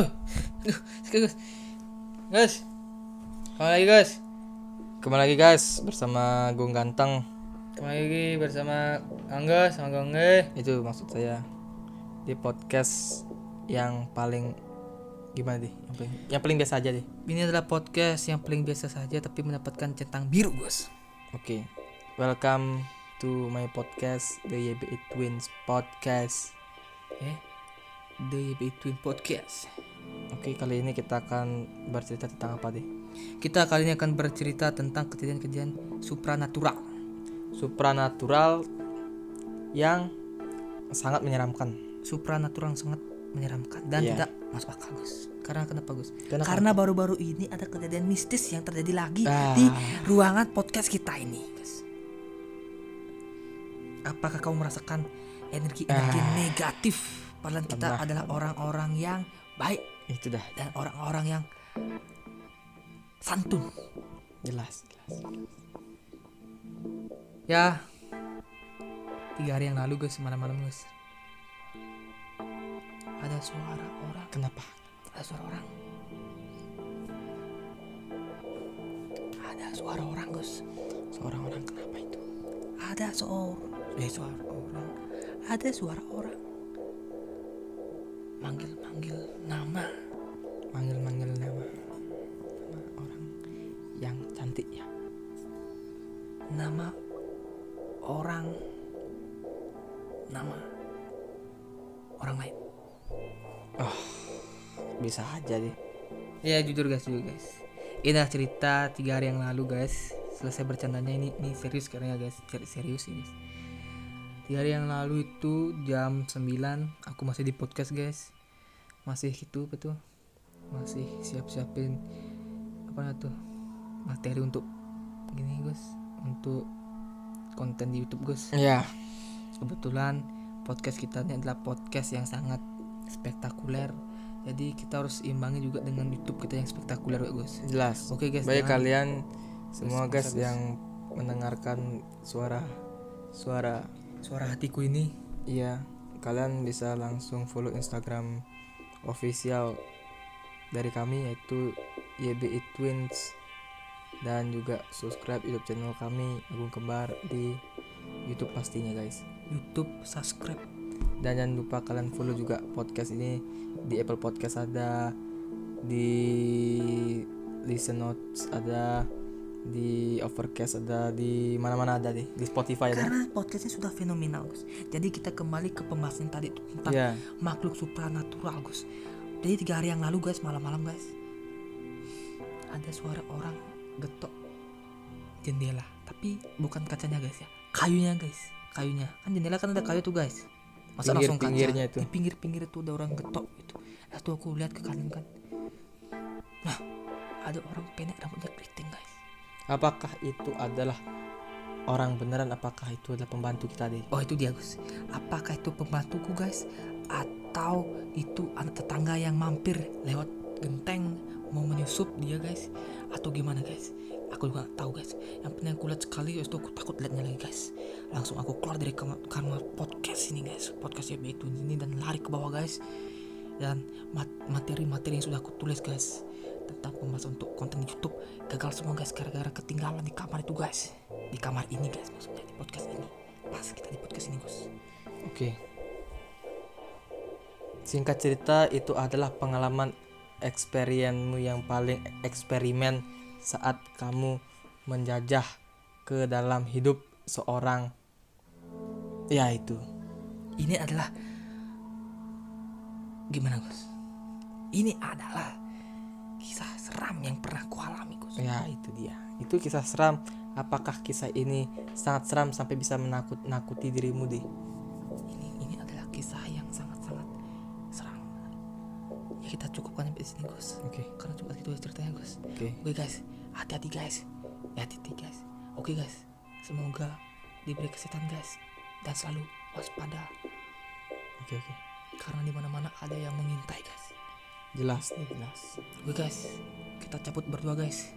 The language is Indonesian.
Aduh, guys, guys, kembali lagi guys, Kembali lagi guys bersama Gung Ganteng kembali lagi bersama Angga sama Gongge. itu maksud saya di podcast yang paling gimana deh yang paling, yang paling biasa aja deh. Ini adalah podcast yang paling biasa saja tapi mendapatkan centang biru guys. Oke, welcome to my podcast the YBI Twins podcast. Eh, The YB Twin Podcast. Oke kali ini kita akan bercerita tentang apa deh? Kita kali ini akan bercerita tentang kejadian-kejadian supranatural. Supranatural yang sangat menyeramkan. Supranatural yang sangat menyeramkan dan Iya. tidak masuk akal guys. Karena kenapa Gus? Kenapa? Karena baru-baru ini ada kejadian mistis yang terjadi lagi Ah. di ruangan podcast kita ini, guys. Apakah kamu merasakan energi-energi Ah. negatif? Padahal kita Pernah. adalah orang-orang yang baik Itu dah dan orang-orang yang santun. jelas. jelas. Ya, tiga hari yang lalu guys, malam-malam guys, ada suara orang, Kenapa? ada suara orang, ada suara orang guys. Seorang orang kenapa itu? ada seorang eh suara orang ada suara orang manggil manggil nama. Manggil-manggil nama. Nama orang yang cantik ya. nama orang. Nama orang lain. Bisa aja deh. ya jujur guys jujur guys. Ini adalah cerita tiga hari yang lalu guys. Selesai bercandanya ini ini serius karena ya guys serius ini. guys. Tiga hari yang lalu itu jam 9 aku masih di podcast guys. Masih gitu betul masih siap-siapin apa tuh? Materi untuk gini guys. Untuk konten di YouTube guys. Ya. kebetulan podcast kita ini adalah podcast yang sangat spektakuler. Jadi kita harus imbangi juga dengan YouTube kita yang spektakuler guys. Jelas. oke guys Baik jangan- kalian semua guys. yang mendengarkan suara suara suara hatiku ini. Iya kalian bisa langsung follow Instagram official dari kami yaitu YBI Twins. Dan juga subscribe YouTube channel kami Agung Kembar di YouTube pastinya guys. YouTube subscribe. Dan jangan lupa kalian follow juga podcast ini di Apple Podcast ada di Listen Notes ada di Overcast ada di mana-mana ada deh. Di Spotify ada. karena podcastnya sudah fenomenal guys jadi kita kembali ke pembahasan tadi tentang Ya, makhluk supranatural guys jadi tiga hari yang lalu guys malam-malam guys ada suara orang getok jendela. Tapi bukan kacanya guys ya. Kayunya guys kayunya. Kan jendela kan ada kayu tuh guys masa langsung kaca? itu. di pinggir-pinggir itu ada orang getok gitu. Lalu aku lihat ke kanan kan. Nah ada orang pendek rambutnya keriting guys apakah itu adalah orang beneran apakah itu adalah pembantu kita deh? Oh itu dia Gus. Apakah itu pembantuku guys? Atau itu anak tetangga yang mampir lewat genteng mau menyusup dia guys? Atau gimana guys? Aku juga nggak tahu guys. Yang penting aku lihat sekali itu aku takut lihatnya lagi guys. Langsung aku keluar dari kamar, podcast ini guys. Podcast YB itu ini dan lari ke bawah guys. Dan mat- materi-materi yang sudah aku tulis guys tentang pembahasan untuk konten YouTube gagal semua guys gara-gara ketinggalan di kamar itu guys di kamar ini guys maksudnya di podcast ini pas kita di podcast ini Gus Oke. Singkat cerita itu adalah pengalaman experience-mu yang paling eksperimen saat kamu menjajah ke dalam hidup seorang ya itu. ini adalah gimana Gus ini adalah kisah seram yang pernah ku alami Gus Ya itu dia. Itu kisah seram. Apakah kisah ini sangat seram sampai bisa menakut-nakuti dirimu deh? ini ini adalah kisah yang sangat-sangat seram ya kita cukupkan sampai sini Gus Oke. karena cuma itu ceritanya Gus Oke. oke guys hati-hati guys ya hati-hati guys oke guys semoga diberi kesehatan guys dan selalu waspada Oke oke. Karena di mana-mana ada yang mengintai guys Jelas nih jelas. Oke guys, kita cabut berdua guys.